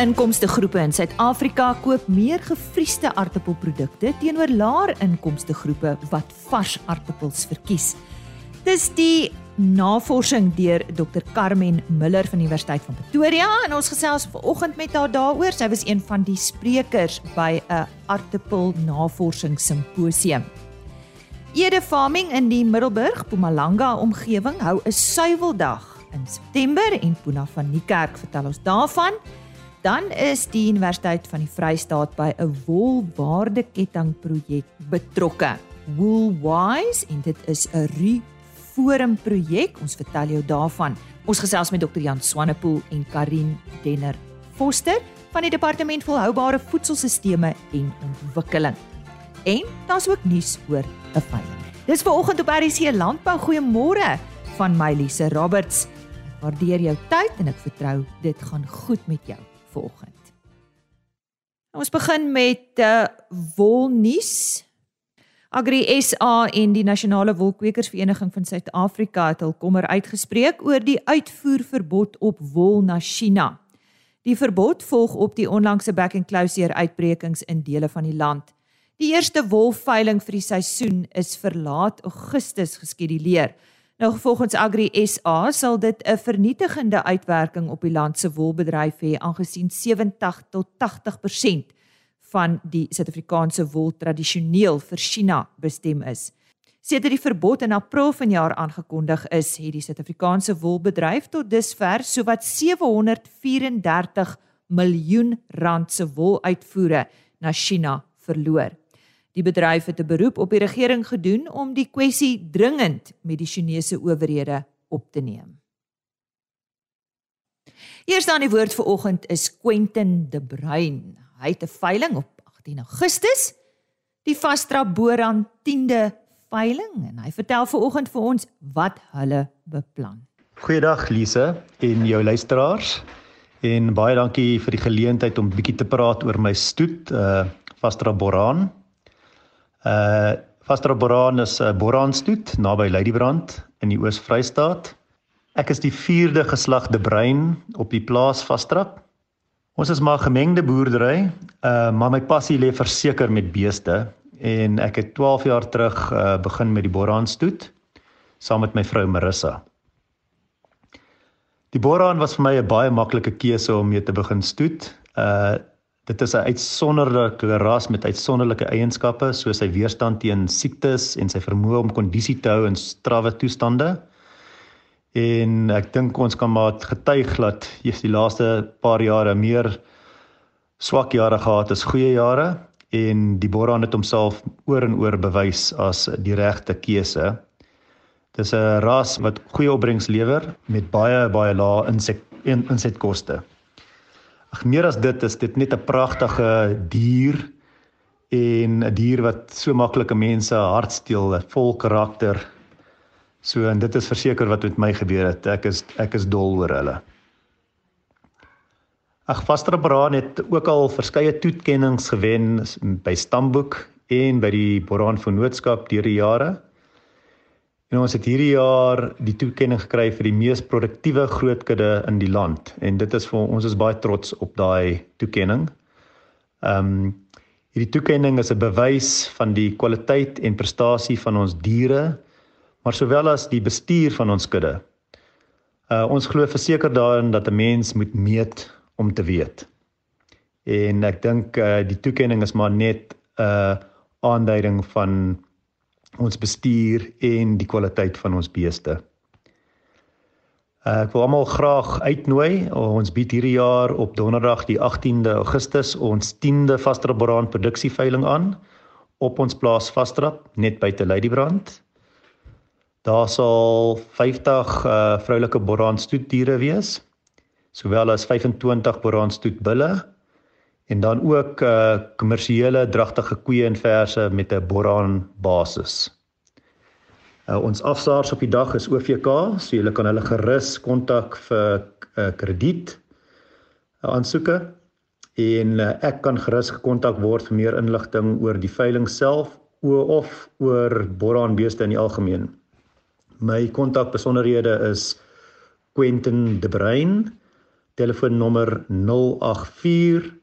inkomste groepe in Suid-Afrika koop meer gefriesde aardappelprodukte teenoor laer inkomste groepe wat vars aardappels verkies. Dis die navorsing deur Dr Carmen Miller van die Universiteit van Pretoria en ons gesels vanoggend met haar daaroor. Sy was een van die sprekers by 'n aardappel navorsingssimposium. Ede Farming in die Middelburg, Mpumalanga omgewing hou 'n suiweldag in September en Puna van Niekerk vertel ons daarvan. Dan is die Universiteit van die Vrystaat by 'n wolwaardeketting projek betrokke. Woolwise en dit is 'n Forum projek. Ons vertel jou daarvan. Ons gesels met Dr. Jan Swanepoel en Karin Denner Foster van die Departement Volhoubare Voedselstelsels en Ontwikkeling. En daar's ook nuus oor 'n veiling. Dis ver oggend op RC Landbou. Goeiemôre van my Lise Roberts. Waardeer jou tyd en ek vertrou dit gaan goed met jou vanoggend. Ons begin met uh, wolnuus. Agri SA en die Nasionale Wolkwekersvereniging van Suid-Afrika het hul kommer uitgespreek oor die uitvoerverbod op wol na China. Die verbod volg op die onlangse back and closure uitbrekings in dele van die land. Die eerste wolveiling vir die seisoen is vir laat Augustus geskeduleer. Nou volgens Agri SA sal dit 'n vernietigende uitwerking op die land se wolbedryf hê aangesien 70 tot 80% van die Suid-Afrikaanse wol tradisioneel vir China bestem is. Sedert die verbod in April vanjaar aangekondig is, het die Suid-Afrikaanse wolbedryf tot dusver sowat 734 miljoen rand se woluitvoere na China verloor. Die bedryf het 'n beroep op die regering gedoen om die kwessie dringend met die Chinese owerhede op te neem. Eers dan die woord vir oggend is Quentin De Bruin. Hy het 'n veiling op 18 Augustus, die Vastra Boran 10de veiling en hy vertel vir oggend vir ons wat hulle beplan. Goeiedag Lise en jou luisteraars en baie dankie vir die geleentheid om bietjie te praat oor my stoet uh Vastra Boran. Uh Vastra Boran is 'n boraanstoet naby Ladybrand in die Oos-Vrystaat. Ek is die 4de geslag De Bruin op die plaas Vastra. Ons is maar gemengde boerdery, uh maar my passie lê verseker met beeste en ek het 12 jaar terug uh begin met die boraanstoet saam met my vrou Marissa. Die boraan was vir my 'n baie maklike keuse om mee te begin stoet. Uh Dit is 'n uitsonderlike ras met uitsonderlike eienskappe soos sy weerstand teen siektes en sy vermoë om kondisie te hou in strawwe toestande. En ek dink ons kan maar getuig dat jy die laaste paar jare meer swak jare gehad as goeie jare en die Boran het homself oor en oor bewys as die regte keuse. Dis 'n ras wat goeie opbrengs lewer met baie baie lae insek insetkoste. Ag meer as dit is dit net 'n pragtige dier en 'n dier wat so maklike mense hart steel, vol karakter. So en dit is verseker wat met my gebeur het. Ek is ek is dol oor hulle. Ag Vaster Braan het ook al verskeie toekennings gewen by Stamboek en by die Boraan Vennootskap deur die jare. En ons het hierdie jaar die toekenning gekry vir die mees produktiewe grootkudde in die land en dit is vir ons is baie trots op daai toekenning. Ehm um, hierdie toekenning is 'n bewys van die kwaliteit en prestasie van ons diere, maar sowel as die bestuur van ons kudde. Uh ons glo verseker daarin dat 'n mens moet meet om te weet. En ek dink uh die toekenning is maar net 'n uh, aanduiding van ons bestuur en die kwaliteit van ons beeste. Ek wil almal graag uitnooi. Ons bied hierdie jaar op Donderdag die 18de Augustus ons 10de Vastrapbrand produksieveiling aan op ons plaas Vastrap net buite Ladybrand. Daar sal 50 uh, vroulike boraanstoetdiere wees, sowel as 25 boraanstoetbulle en dan ook uh kommersiële dragtige koeie en verse met 'n boraan basis. Uh ons afsaars op die dag is OVK, so julle kan hulle gerus kontak vir uh krediet uh, aansoeke en uh, ek kan gerus gekontak word vir meer inligting oor die veiling self of oor boraan beeste in die algemeen. My kontak besonderhede is Quentin De Bruin Telefoonnommer 084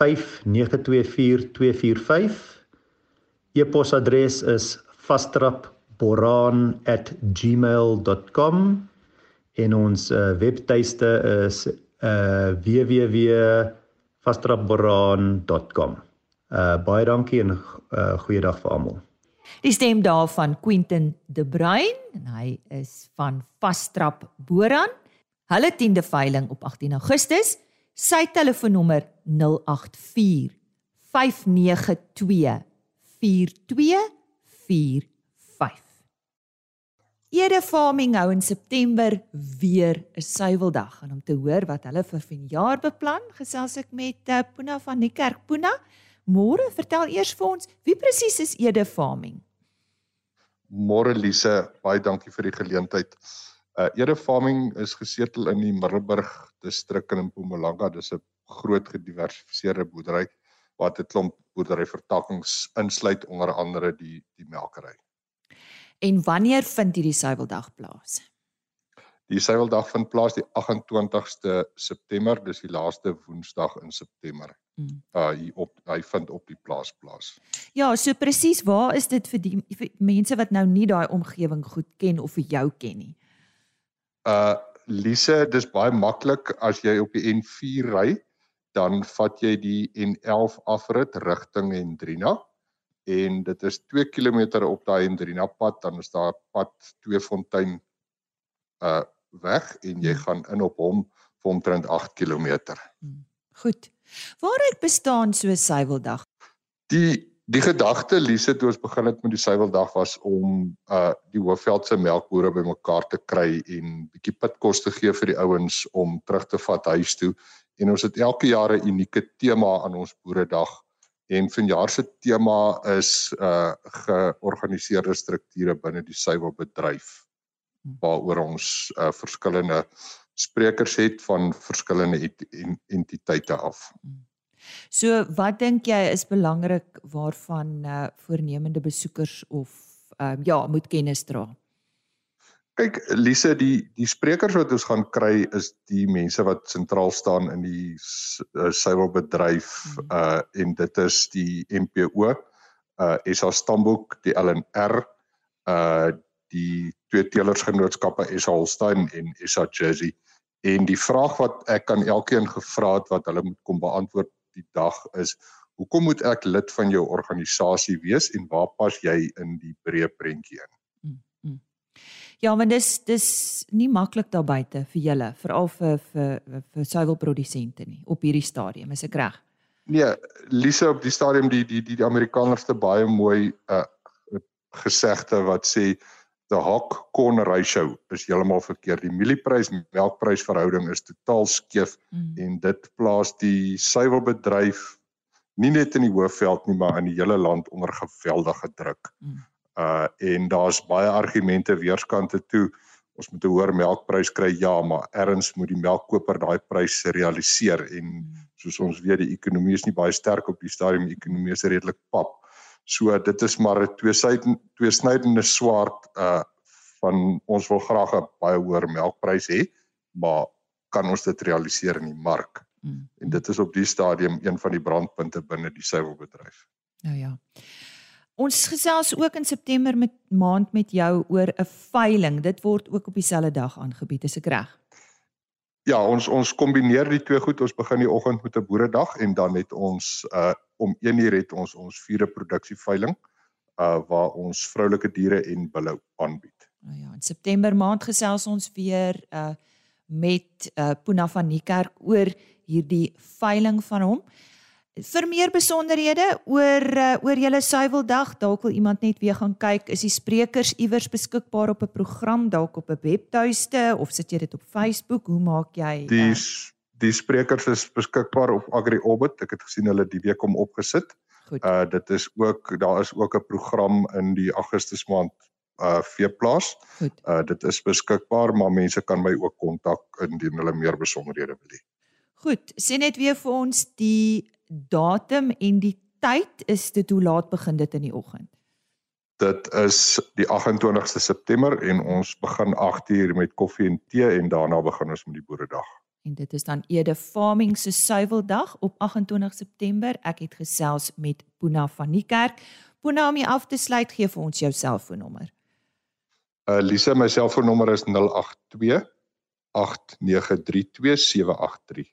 5924 E-posadres is vastrapboran@gmail.com en ons uh, webtuiste is uh, www.vastrapboran.com. Uh, baie dankie en uh, goeiedag vir almal. Die stem daarvan Quentin De Bruin en hy is van Vastrap Boran. Hulle tiende veiling op 18 Augustus. Sy telefoonnommer 084 592 4245. Ede Farming hou in September weer 'n suiweldag en om te hoor wat hulle vir vanjaar beplan, gesels ek met uh, Puna van die Kerk. Puna, môre vertel eers vir ons, wie presies is Ede Farming? Môre Lise, baie dankie vir die geleentheid. Uh Ede Farming is gesetel in die Middelburg distrik in Mpumalanga. Dis 'n groot gediversifiseerde boerdery wat 'n klomp boerdery vertakkings insluit onder andere die die melkery. En wanneer vind hierdie suiweldag plaas? Die suiweldag vind plaas die 28ste September, dis die laaste Woensdag in September. Mm. Uh hier op hy vind op die plaas plaas. Ja, so presies, waar is dit vir die vir mense wat nou nie daai omgewing goed ken of vir jou ken nie? Uh Lise, dis baie maklik as jy op die N4 ry, dan vat jy die N11 afrit rigting Hendrina en dit is 2 km op daai Hendrina pad dan is daar pad Tweefontein uh weg en jy gaan in op hom vir omtrent 8 km. Hmm. Goed. Waaruit bestaan so 'n suiweldag? Die die gedagte Lise toe ons begin het met die suiweldag was om uh die Hoofveldse melkbore bymekaar te kry en bietjie pitkos te gee vir die ouens om terug te vat huis toe en ons het elke jaar 'n unieke tema aan ons boeredag En vanjaar se tema is uh georganiseerde strukture binne die suiwelbedryf waaroor ons uh verskillende sprekers het van verskillende entiteite af. Hm. So wat dink jy is belangrik waarvan uh voornemende besoekers of uh, ja, moet kennis dra? Kyk Lise die die sprekers wat ons gaan kry is die mense wat sentraal staan in die uh, suiwelbedryf mm. uh en dit is die MPO uh SA Stamboek die LNR uh die twee teelersgenootskappe SA Holstein en SA Jersey en die vraag wat ek aan elkeen gevra het wat hulle moet kom beantwoord die dag is hoekom moet ek lid van jou organisasie wees en waar pas jy in die breë prentjie in Ja, want dis dis nie maklik daar buite vir julle, veral vir vir vir suiwelprodusente nie op hierdie stadium, is ek reg? Nee, Lisa op die stadium die die die, die Amerikaners te baie mooi uh gesegde wat sê the hog corn ratio is heeltemal verkeerd. Die mielieprys melkprys verhouding is totaal skeef mm. en dit plaas die suiwelbedryf nie net in die Hoofveld nie, maar in die hele land onder geweldige druk. Mm uh en daar's baie argumente weerskante toe ons moet 'n hoër melkprys kry ja maar erns moet die melkkoper daai prys realiseer en hmm. soos ons weet die ekonomie is nie baie sterk op die stadium die ekonomie is redelik pap so dit is maar 'n twee sy twee snydende swaard uh van ons wil graag 'n baie hoër melkprys hê maar kan ons dit realiseer in die mark mm. en dit is op die stadium een van die brandpunte binne die suiwelbedryf nou ja Ons gesels ook in September met maand met jou oor 'n veiling. Dit word ook op dieselfde dag aangebied, is ek reg? Ja, ons ons kombineer die twee goed. Ons begin die oggend met 'n boeredag en dan het ons uh om 1uur het ons ons vierde produksieveiling uh waar ons vroulike diere en bulle aanbied. Nou ja, in September maand gesels ons weer uh met uh Puna van Niekerk oor hierdie veiling van hom. Vir meer besonderhede oor uh, oor julle suiweldag, dalk wil iemand net weer gaan kyk, is die sprekers iewers beskikbaar op 'n program, dalk op 'n webtuiste of sit jy dit op Facebook? Hoe maak jy? Die uh, die sprekers is beskikbaar op Agri Orbit. Ek het gesien hulle die week om opgesit. Goed. Uh dit is ook daar is ook 'n program in die Augustus maand uh veeplaas. Goed. Uh dit is beskikbaar, maar mense kan my ook kontak indien hulle meer besonderhede wil hê. Goed, sê net weer vir ons die datum en die tyd is dit hoe laat begin dit in die oggend? Dit is die 28ste September en ons begin 8uur met koffie en tee en daarna begin ons met die boeredag. En dit is dan Ede Farming se suiweldag op 28 September. Ek het gesels met Boona van die kerk. Boona om jy af te sluit gee vir ons jou selfoonnommer. Uh Lisa, my selfoonnommer is 082 893 783.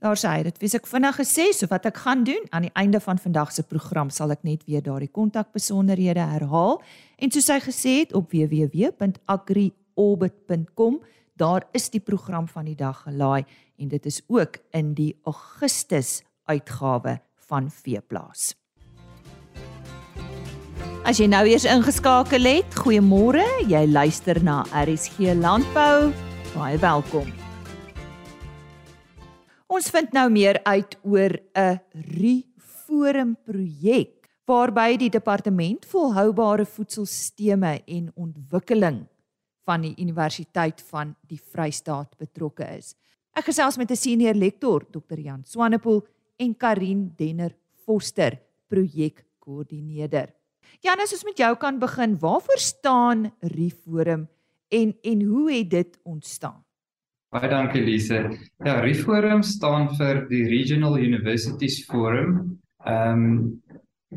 Daar sê hy, dit wys ek vinnig gesê, so wat ek gaan doen aan die einde van vandag se program sal ek net weer daardie kontakbesonderhede herhaal en soos hy gesê het op www.agriorbit.com, daar is die program van die dag gelaai en dit is ook in die Augustus uitgawe van Veeplaas. As jy nou eers ingeskakel het, goeiemôre. Jy luister na RSG Landbou. Baie welkom. Ons vind nou meer uit oor 'n Reforum projek waarby die departement volhoubare voedselstelsels en ontwikkeling van die Universiteit van die Vrystaat betrokke is. Ek gesels met 'n senior lektor, Dr. Jan Swanepoel en Karin Denner Foster, projekkoördineerder. Jan, as ons met jou kan begin, waarvoor staan Reforum en en hoe het dit ontstaan? Baie dankie Lise. Ja, ReForum staan vir die Regional Universities Forum. Ehm um,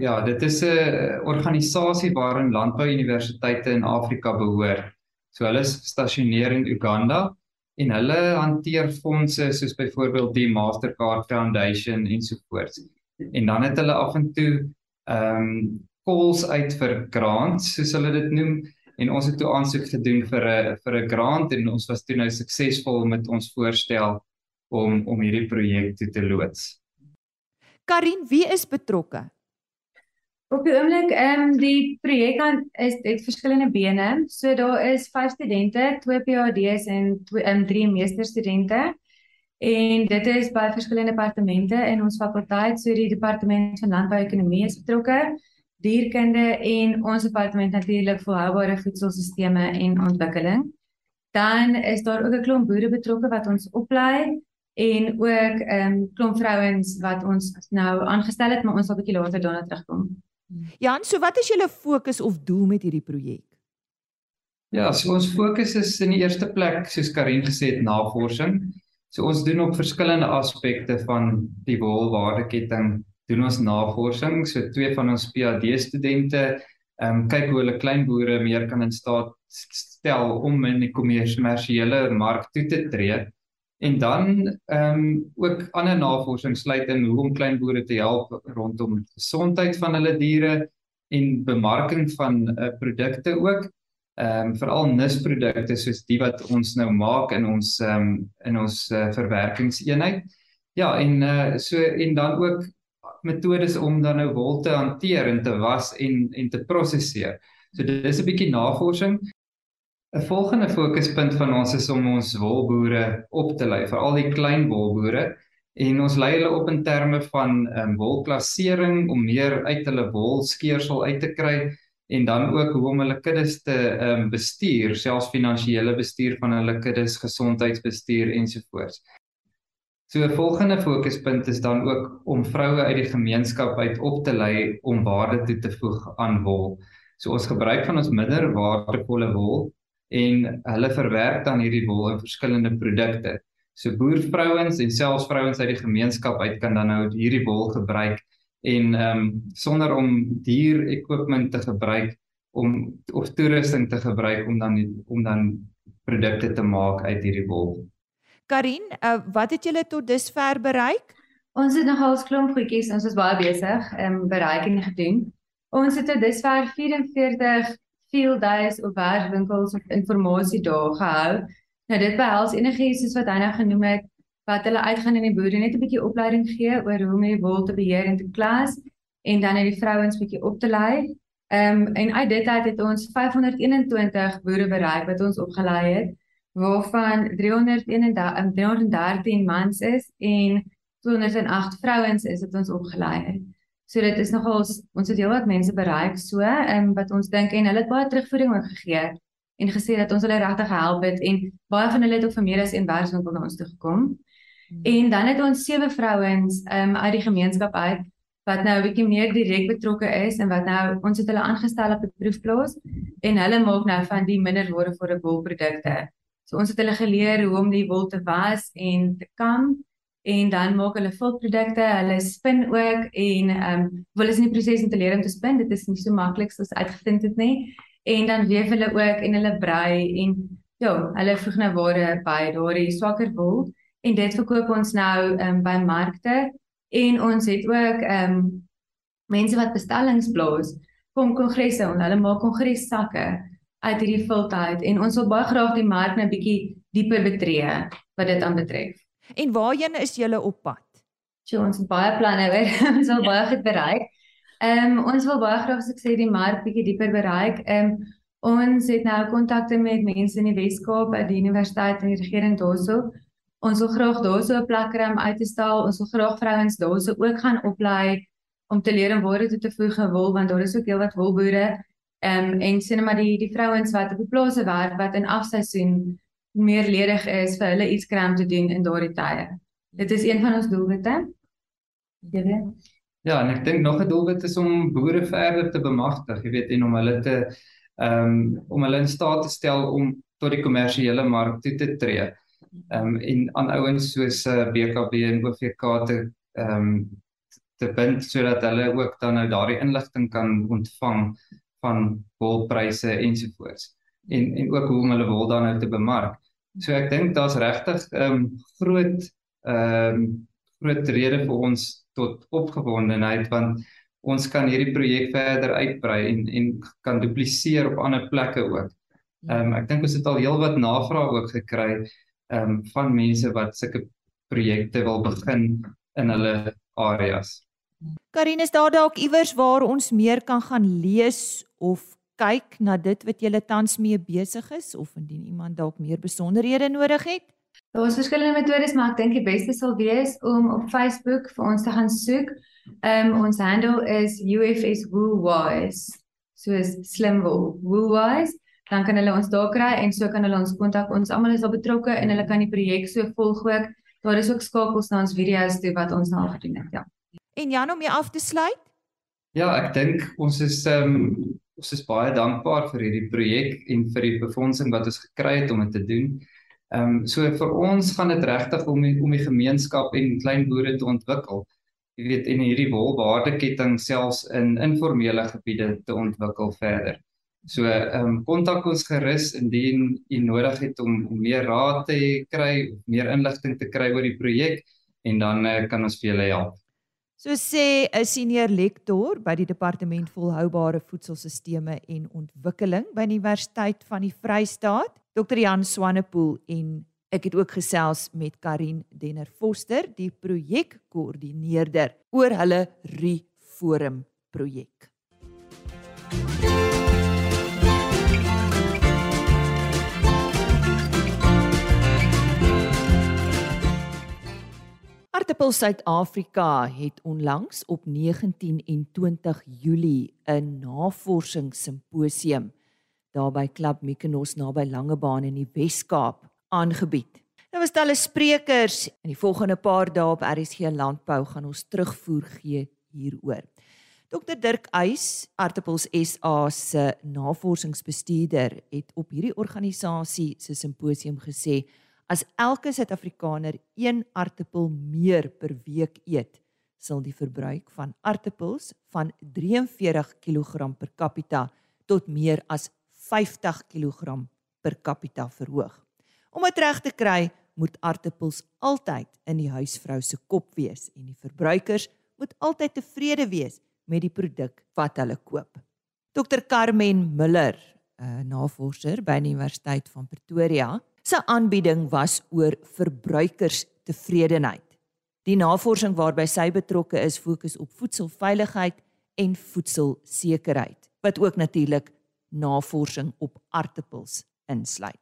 ja, dit is 'n organisasie waarin landbouuniversiteite in Afrika behoort. So hulle is gestasioneer in Uganda en hulle hanteer fondse soos byvoorbeeld die Mastercard Foundation ensovoorts. En dan het hulle af en toe ehm um, calls uit vir grants, soos hulle dit noem en ons het toe aansoek gedoen vir 'n vir 'n grant en ons was toe nou suksesvol met ons voorstel om om hierdie projek te loods. Karin, wie is betrokke? Op die oomblik, ehm um, die projek is het verskillende bene. So daar is 5 studente, 2 PhD's en 2 ehm um, 3 meesterstudente. En dit is by verskillende departemente in ons fakulteit, so die departement van landbouekonomie is betrokke dierkunde en ons departement natuurlik volhoubare voedselstelsels en ontwikkeling. Dan is daar ook 'n klomp boere betrokke wat ons oplei en ook 'n um, klomp vrouens wat ons nou aangestel het, maar ons sal 'n bietjie later daarna terugkom. Jan, so wat is julle fokus of doel met hierdie projek? Ja, so ons fokus is in die eerste plek, soos Karin gesê het, navorsing. So ons doen op verskillende aspekte van die wolwaardeketting doen ons navorsing. So twee van ons PhD studente ehm um, kyk hoe hulle klein boere meer kan in staat stel om in die kommersiële mark toe te tree. En dan ehm um, ook ander navorsing sluit in hoe om klein boere te help rondom gesondheid van hulle diere en bemarking van uh, produkte ook. Ehm um, veral nisprodukte soos die wat ons nou maak in ons ehm um, in ons uh, verwerkingseenheid. Ja, en uh, so en dan ook metodes om dan nou wol te hanteer en te was en en te prosesseer. So dit is 'n bietjie navorsing. 'n Volgende fokuspunt van ons is om ons wolboere op te lei, veral die klein wolboere en ons lei hulle op in terme van ehm um, wolklassering om meer uit hulle wolskeersel uit te kry en dan ook hoe om hulle kuddes te ehm um, bestuur, selfs finansiële bestuur van hulle kuddes, gesondheidsbestuur ensovoorts. So 'n volgende fokuspunt is dan ook om vroue uit die gemeenskap uit op te lei om waarde toe te voeg aan wol. So ons gebruik van ons minder waardevolle wol en hulle verwerk dan hierdie wol in verskillende produkte. So boervrouens en selfs vrouens uit die gemeenskap uit kan dan nou hierdie wol gebruik en ehm um, sonder om duur equipment te gebruik om of toerusting te gebruik om dan om dan produkte te maak uit hierdie wol. Karin, uh, wat het julle tot dusver bereik? Ons het nogal 'n klomp goedjies, ons is baie besig om um, bereik en gedoen. Ons het tot dusver 44 field days of werkwinkels of informasie daar gehou. Nou dit behels enigiets soos wat hy nou genoem het wat hulle uitgaan in die boere net 'n bietjie opleiding gee oor hoe om die wol te beheer en te klas en dan net die vrouens bietjie op te lei. Ehm um, en uit dit uit het ons 521 boere bereik wat ons opgelei het waarvan 313 313 mans is en 208 vrouens is wat ons opgelei het. So dit is nogal ons het heelwat mense bereik so en wat ons dink en hulle het baie terugvoering ook gegee en gesê dat ons hulle regtig gehelp het en baie van hulle het ook vir meer as een werkswinkel na ons toe gekom. Hmm. En dan het ons sewe vrouens um, uit die gemeenskap uit wat nou 'n bietjie meer direk betrokke is en wat nou ons het hulle aangestel op die proefplaas en hulle maak nou van die minder waardevolle wolprodukte So ons het hulle geleer hoe om die wol te was en te kam en dan maak hulle vilprodukte, hulle spin ook en ehm um, wil is in die proses om te leer om te spin. Dit is nie so maklik soos uitgevind het nie. En dan weef hulle ook en hulle brei en ja, hulle voeg nou ware by daardie swakker wol en dit verkoop ons nou ehm um, by markte en ons het ook ehm um, mense wat bestellings plaas kom kongresse en hulle maak kongressakke uit hierdie viltheid en ons wil baie graag die mark nou bietjie dieper betree wat dit aanbetref. En waarheen is julle op pad? So ons het baie planne oor. ons wil baie goed bereik. Ehm um, ons wil baie graag as ek sê die mark bietjie dieper bereik. Ehm um, ons het nou kontakte met mense in die Wes-Kaap by die universiteit en die regering daarso. Ons wil graag daarso 'n plek kry om uit te stal. Ons wil graag vrouens daarso ook gaan oplei om te leer om ware toe te voeg en wol want daar is ook heelwat wolboere. Ehm um, en sien maar die die vrouens wat op die plase werk wat in afseisoen meer ledig is vir hulle iets kry om te doen in daardie tye. Dit is een van ons doelwitte. Jy Ja, en ek dink nog 'n doelwit is om boere verder te bemagtig, jy weet, en om hulle te ehm um, om hulle in staat te stel om tot die kommersiële mark toe te tree. Ehm um, en aan ouens soos uh, eh, BKB en OVK te ehm um, te bind sodat hulle ook dan nou daardie inligting kan ontvang van wolpryse ensovoorts en en ook hoe om hulle wol dan nou te bemark. So ek dink daar's regtig 'n um, groot ehm um, groot rede vir ons tot opgewondenheid want ons kan hierdie projek verder uitbrei en en kan dupliseer op ander plekke ook. Ehm um, ek dink ons het al heelwat navrae ook gekry ehm um, van mense wat sulke projekte wil begin in hulle areas. Karin is daar dalk iewers waar ons meer kan gaan lees of kyk na dit wat jy tans mee besig is of indien iemand dalk meer besonderhede nodig het? Daar is verskillende metodes, maar ek dink die beste sal wees om op Facebook vir ons te gaan soek. Ehm um, ons handle is UFS Woolwise. So is slim wool, Woolwise. Dan kan hulle ons daar kry en so kan hulle ons kontak. Ons almal is al betrokke en hulle kan die projek so volg ook. Daar is ook skakels na ons video's toe wat ons nou gedoen het, ja. En Jan om jy af te sluit? Ja, ek dink ons is ehm um, ons is baie dankbaar vir hierdie projek en vir die befondsing wat ons gekry het om dit te doen. Ehm um, so vir ons gaan dit regtig om die, om die gemeenskap en klein boere te ontwikkel. Jy weet en hierdie wolwaardeketting selfs in informele gebiede te ontwikkel verder. So ehm um, kontak ons gerus indien u nodig het om, om meer raad te kry of meer inligting te kry oor die projek en dan uh, kan ons vir julle help. So sê 'n senior lektor by die Departement Volhoubare Voedselstelsels en Ontwikkeling by die Universiteit van die Vrystaat, Dr. Jan Swanepoel en ek het ook gesels met Karin Denner Foster, die projekkoördineerder oor hulle Reforum projek. Aartappel Suid-Afrika het onlangs op 19 en 20 Julie 'n navorsingssimposium daar by Klub Mykonos naby Langebaan in die Wes-Kaap aangebied. Daar was talle sprekers en die volgende paar dae op RSG Landbou gaan ons terugvoer gee hieroor. Dr Dirk Eis, Aartappels SA se navorsingsbestuurder, het op hierdie organisasie se simposium gesê As elke Suid-Afrikaner een aartappel meer per week eet, sal die verbruik van aartappels van 43 kg per capita tot meer as 50 kg per capita verhoog. Om dit reg te kry, moet aartappels altyd in die huisvrou se kop wees en die verbruikers moet altyd tevrede wees met die produk wat hulle koop. Dr Carmen Miller, 'n navorser by die Universiteit van Pretoria, se aanbieding was oor verbruikerstevredenheid. Die navorsing waarby sy betrokke is, fokus op voedselveiligheid en voedselsekerheid, wat ook natuurlik navorsing op aartappels insluit.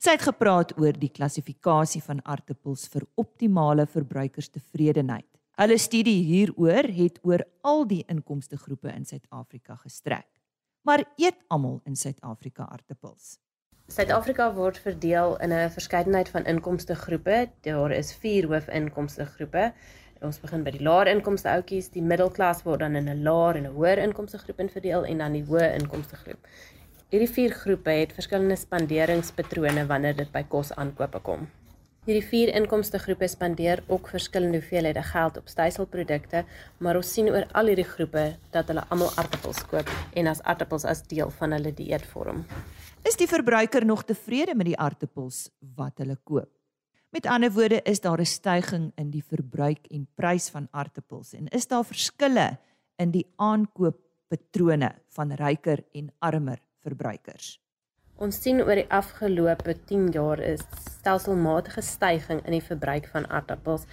Sy het gepraat oor die klassifikasie van aartappels vir optimale verbruikerstevredenheid. Hulle studie hieroor het oor al die inkomste groepe in Suid-Afrika gestrek. Maar eet almal in Suid-Afrika aartappels? Suid-Afrika word verdeel in 'n verskeidenheid van inkomste groepe. Daar is 4 hoofinkomste groepe. Ons begin by die laer inkomste outjies, die middelklas word dan in 'n laer en 'n hoër inkomste groep in verdeel en dan die hoë inkomste groep. Hierdie vier groepe het verskillende spanderingspatrone wanneer dit by kos aankope kom. Hierdie vier inkomste groepe spandeer ook verskillende hoeveelhede geld op styselprodukte, maar ons sien oor al hierdie groepe dat hulle almal aardappels koop en as aardappels as deel van hulle dieet vorm. Is die verbruiker nog tevrede met die aardappels wat hulle koop? Met ander woorde, is daar 'n stygings in die verbruik en prys van aardappels en is daar verskille in die aankooppatrone van ryker en armer verbruikers? Ons sien oor die afgelope 10 jaar is stelselmatige stygings in die verbruik van aardappels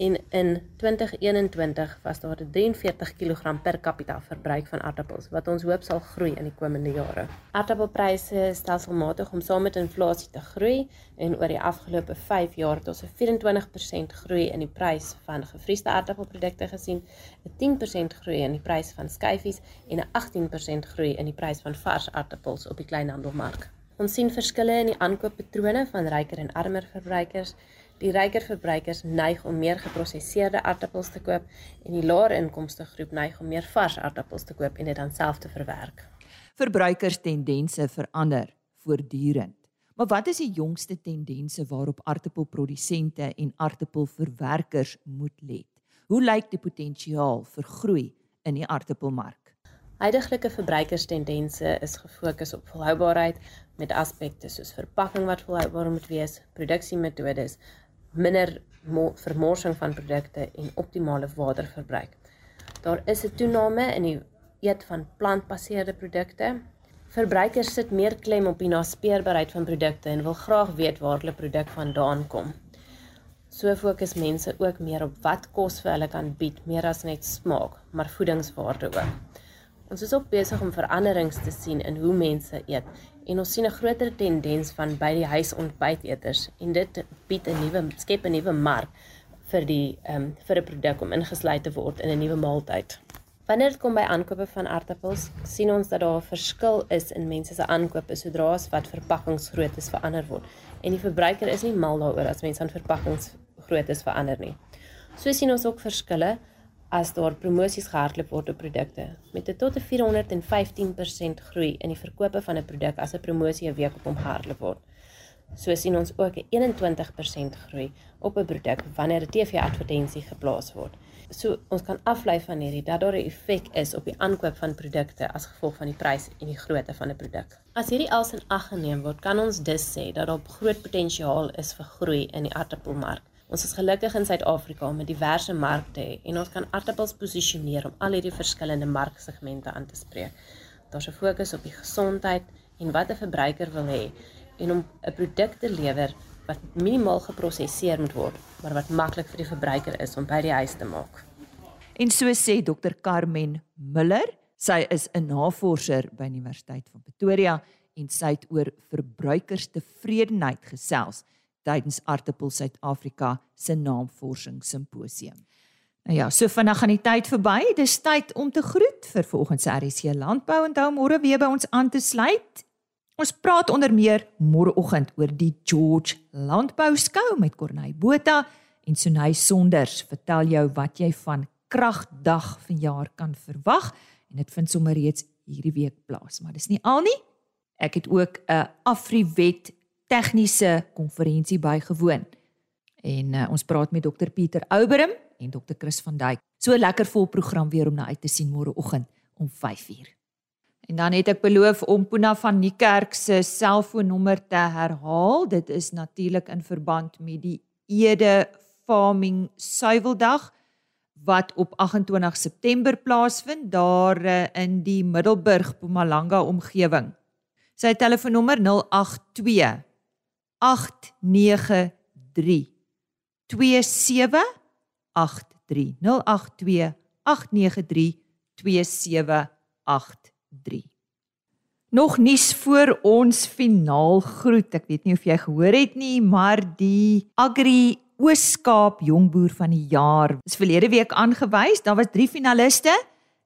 en in 2021 was daar 'n 43 kg per capita verbruik van aardappels wat ons hoop sal groei in die komende jare. Aardappelpryse stelselmatig om saam met inflasie te groei en oor die afgelope 5 jaar het ons 'n 24% groei in die prys van gevriesde aardappelprodukte gesien, 'n 10% groei in die prys van skyfies en 'n 18% groei in die prys van vars aardappels op die kleinhandelmark. Ons sien verskille in die aankooppatrone van ryker en armer verbruikers. Die ryker verbruikers neig om meer geprosesseerde aardappels te koop en die laer inkomste groep neig om meer vars aardappels te koop en dit dan self te verwerk. Verbruikers tendense verander voortdurend. Maar wat is die jongste tendense waarop aardappelprodusente en aardappelverwerkers moet let? Hoe lyk die potensiaal vir groei in die aardappelmark? Huidige verbruikerstendense is gefokus op volhoubaarheid met aspekte soos verpakking wat volhoubaar moet wees, produksiemetodes, minder vermorsing van produkte en optimale waterverbruik. Daar is 'n toename in die eet van plantbaseerde produkte. Verbruikers sit meer klem op die naspeurbaarheid van produkte en wil graag weet waar hulle produk vandaan kom. So fokus mense ook meer op wat kos vir hulle kan bied, meer as net smaak, maar voedingswaarde ook. Ons is ook besig om veranderings te sien in hoe mense eet en ons sien 'n groter tendens van by die huis ontbyteters en dit bied 'n nuwe skep 'n nuwe mark vir die ehm um, vir 'n produk om ingesluit te word in 'n nuwe maaltyd. Wanneer dit kom by aankope van aardappels, sien ons dat daar 'n verskil is in mense se aankope sodra as wat verpakkingsgroottes verander word en die verbruiker is nie mal daaroor as mense aan verpakkingsgroottes verander nie. So sien ons ook verskille as daar promosies gehardloop word op produkte met 'n tot 'n 415% groei in die verkope van 'n produk as 'n promosie 'n week op hom gehardloop word. So sien ons ook 'n 21% groei op 'n produk wanneer 'n TV-advertensie geplaas word. So ons kan aflei van hierdie dat daar 'n effek is op die aankoop van produkte as gevolg van die prys en die grootte van 'n produk. As hierdie als in ag geneem word, kan ons dus sê dat daar groot potensiaal is vir groei in die aardappelmark. Ons is gelukkig in Suid-Afrika met diverse markte en ons kan aardappels posisioneer om al hierdie verskillende marksegmente aan te spreek. Daar's 'n fokus op die gesondheid en wat 'n verbruiker wil hê en om 'n produk te lewer wat minimaal geprosesseer moet word, maar wat maklik vir die verbruiker is om by die huis te maak. En so sê Dr Carmen Miller, sy is 'n navorser by Universiteit van Pretoria en sy het oor verbruikerstevredenheid gesels tydens Artipel Suid-Afrika se naamvorsing simposium. Nou ja, so vinnig gaan die tyd verby. Dis tyd om te groet vir volgens RC Landbou en hom môre weer by ons aan te sluit. Ons praat onder meer môreoggend oor die George Landbou Skou met Corneille Botha en Sunay Sonders. Vertel jou wat jy van Kragdag vanjaar kan verwag en dit vind sommer reeds hierdie week plaas, maar dis nie al nie. Ek het ook 'n Afriwet tegniese konferensie bygewoon. En uh, ons praat met dokter Pieter Ouberim en dokter Chris van Duyk. So lekker vol program weer om na uit te sien môreoggend om 5:00. En dan het ek beloof om Puna van Niekerk se selfoonnommer te herhaal. Dit is natuurlik in verband met die Ede Farming Suiweldag wat op 28 September plaasvind daar uh, in die Middelburg Mpumalanga omgewing. Sy telefoonnommer 082 0828932783 Nog nuus voor ons finaal groet. Ek weet nie of jy gehoor het nie, maar die Agri Ooskaap Jongboer van die jaar is verlede week aangewys. Daar was 3 finaliste: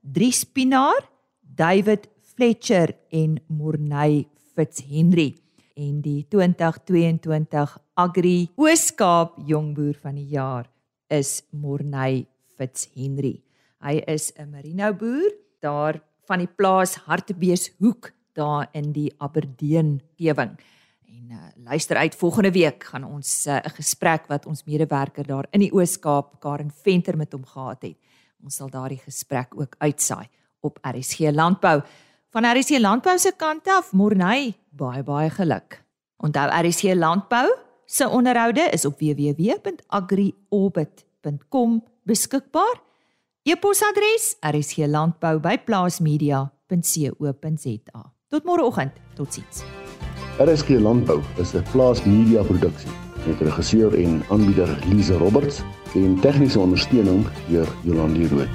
Dries Pinaar, David Fletcher en Morney Fitzhenry en die 2022 Agri Ooskaap Jongboer van die jaar is Morney Fitzhenry. Hy is 'n merino boer daar van die plaas Hartbeeshoek daar in die Aberdeen gewing. En uh, luister uit volgende week gaan ons uh, 'n gesprek wat ons medewerker daar in die Oos-Kaap Karen Venter met hom gehad het. Ons sal daardie gesprek ook uitsaai op RSG Landbou. Van RSG Landbou se kant af, Morney, baie baie geluk. Onthou RSG Landbou se onderhoude is op www.agriorbit.com beskikbaar. E-posadres rsglandbou@plaasmedia.co.za. Tot môreoggend. Totsiens. RSG Landbou is 'n Plaas Media produksie met regisseur en aanbieder Lize Roberts en tegniese ondersteuning deur Jolande Rooi.